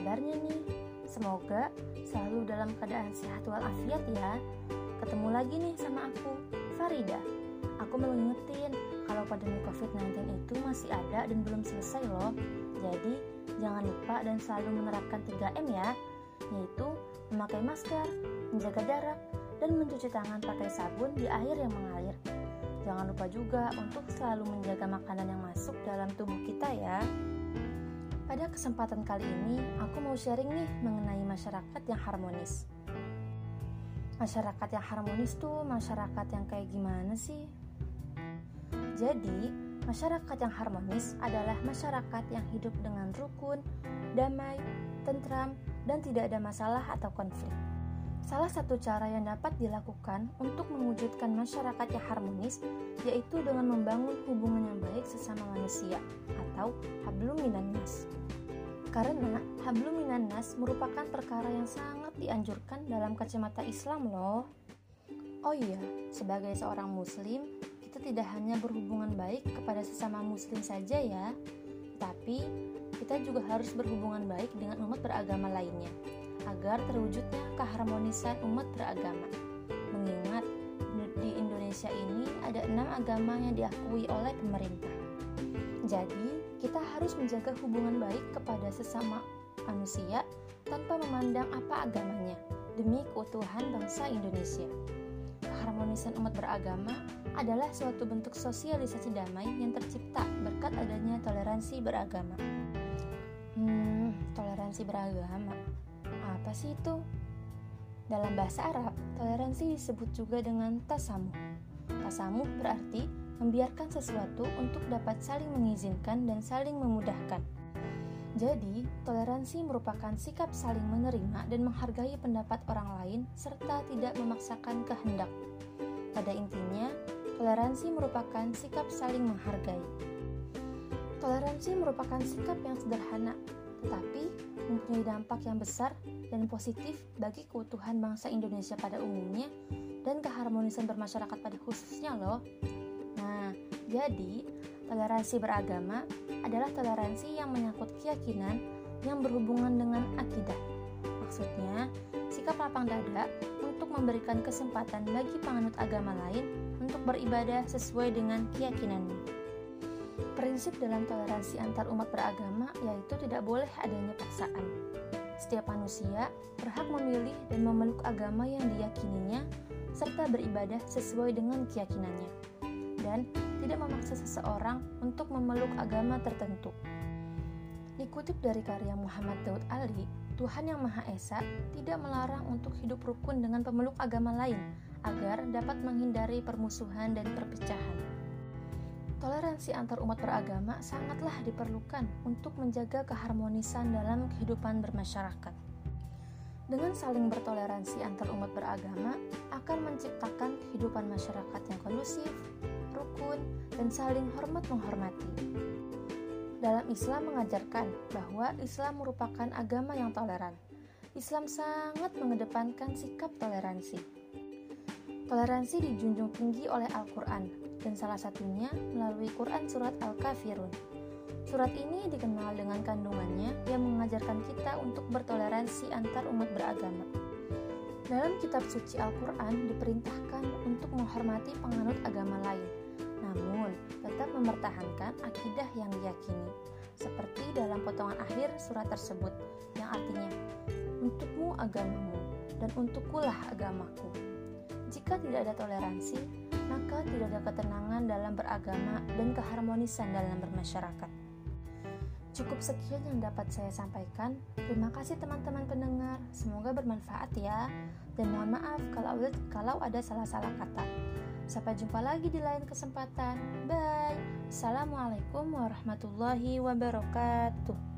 kabarnya nih? Semoga selalu dalam keadaan sehat walafiat ya. Ketemu lagi nih sama aku, Farida. Aku mau ngingetin kalau pandemi COVID-19 itu masih ada dan belum selesai loh. Jadi, jangan lupa dan selalu menerapkan 3M ya, yaitu memakai masker, menjaga jarak, dan mencuci tangan pakai sabun di air yang mengalir. Jangan lupa juga untuk selalu menjaga makanan yang masuk dalam tubuh kita ya. Pada kesempatan kali ini, aku mau sharing nih mengenai masyarakat yang harmonis. Masyarakat yang harmonis tuh masyarakat yang kayak gimana sih? Jadi, masyarakat yang harmonis adalah masyarakat yang hidup dengan rukun, damai, tentram, dan tidak ada masalah atau konflik. Salah satu cara yang dapat dilakukan untuk mewujudkan masyarakat yang harmonis yaitu dengan membangun hubungan yang baik sesama manusia atau hablum minannas. Karena hablum minannas merupakan perkara yang sangat dianjurkan dalam kacamata Islam loh. Oh iya, sebagai seorang muslim, kita tidak hanya berhubungan baik kepada sesama muslim saja ya, tapi kita juga harus berhubungan baik dengan umat beragama lainnya agar terwujudnya keharmonisan umat beragama. Mengingat di Indonesia ini ada enam agama yang diakui oleh pemerintah. Jadi, kita harus menjaga hubungan baik kepada sesama manusia tanpa memandang apa agamanya demi keutuhan bangsa Indonesia. Keharmonisan umat beragama adalah suatu bentuk sosialisasi damai yang tercipta berkat adanya toleransi beragama. Hmm, toleransi beragama apa sih itu? Dalam bahasa Arab, toleransi disebut juga dengan tasamuh. Tasamuh berarti membiarkan sesuatu untuk dapat saling mengizinkan dan saling memudahkan. Jadi, toleransi merupakan sikap saling menerima dan menghargai pendapat orang lain serta tidak memaksakan kehendak. Pada intinya, toleransi merupakan sikap saling menghargai. Toleransi merupakan sikap yang sederhana, tetapi mempunyai dampak yang besar dan positif bagi keutuhan bangsa Indonesia pada umumnya dan keharmonisan bermasyarakat pada khususnya loh. Nah, jadi toleransi beragama adalah toleransi yang menyangkut keyakinan yang berhubungan dengan akidah. Maksudnya, sikap lapang dada untuk memberikan kesempatan bagi penganut agama lain untuk beribadah sesuai dengan keyakinannya. Prinsip dalam toleransi antar umat beragama yaitu tidak boleh adanya paksaan. Setiap manusia berhak memilih dan memeluk agama yang diyakininya serta beribadah sesuai dengan keyakinannya dan tidak memaksa seseorang untuk memeluk agama tertentu. Dikutip dari karya Muhammad Daud Ali, Tuhan Yang Maha Esa tidak melarang untuk hidup rukun dengan pemeluk agama lain agar dapat menghindari permusuhan dan perpecahan. Toleransi antar umat beragama sangatlah diperlukan untuk menjaga keharmonisan dalam kehidupan bermasyarakat. Dengan saling bertoleransi antar umat beragama akan menciptakan kehidupan masyarakat yang kondusif, rukun, dan saling hormat menghormati. Dalam Islam mengajarkan bahwa Islam merupakan agama yang toleran. Islam sangat mengedepankan sikap toleransi. Toleransi dijunjung tinggi oleh Al-Quran dan salah satunya melalui Quran Surat Al-Kafirun. Surat ini dikenal dengan kandungannya yang mengajarkan kita untuk bertoleransi antar umat beragama. Dalam kitab suci Al-Quran diperintahkan untuk menghormati penganut agama lain, namun tetap mempertahankan akidah yang diyakini, seperti dalam potongan akhir surat tersebut, yang artinya, Untukmu agamamu, dan untukkulah agamaku. Jika tidak ada toleransi, maka tidak ada ketenangan dalam beragama dan keharmonisan dalam bermasyarakat. Cukup sekian yang dapat saya sampaikan. Terima kasih teman-teman pendengar. Semoga bermanfaat ya. Dan mohon maaf kalau ada salah-salah kata. Sampai jumpa lagi di lain kesempatan. Bye. Assalamualaikum warahmatullahi wabarakatuh.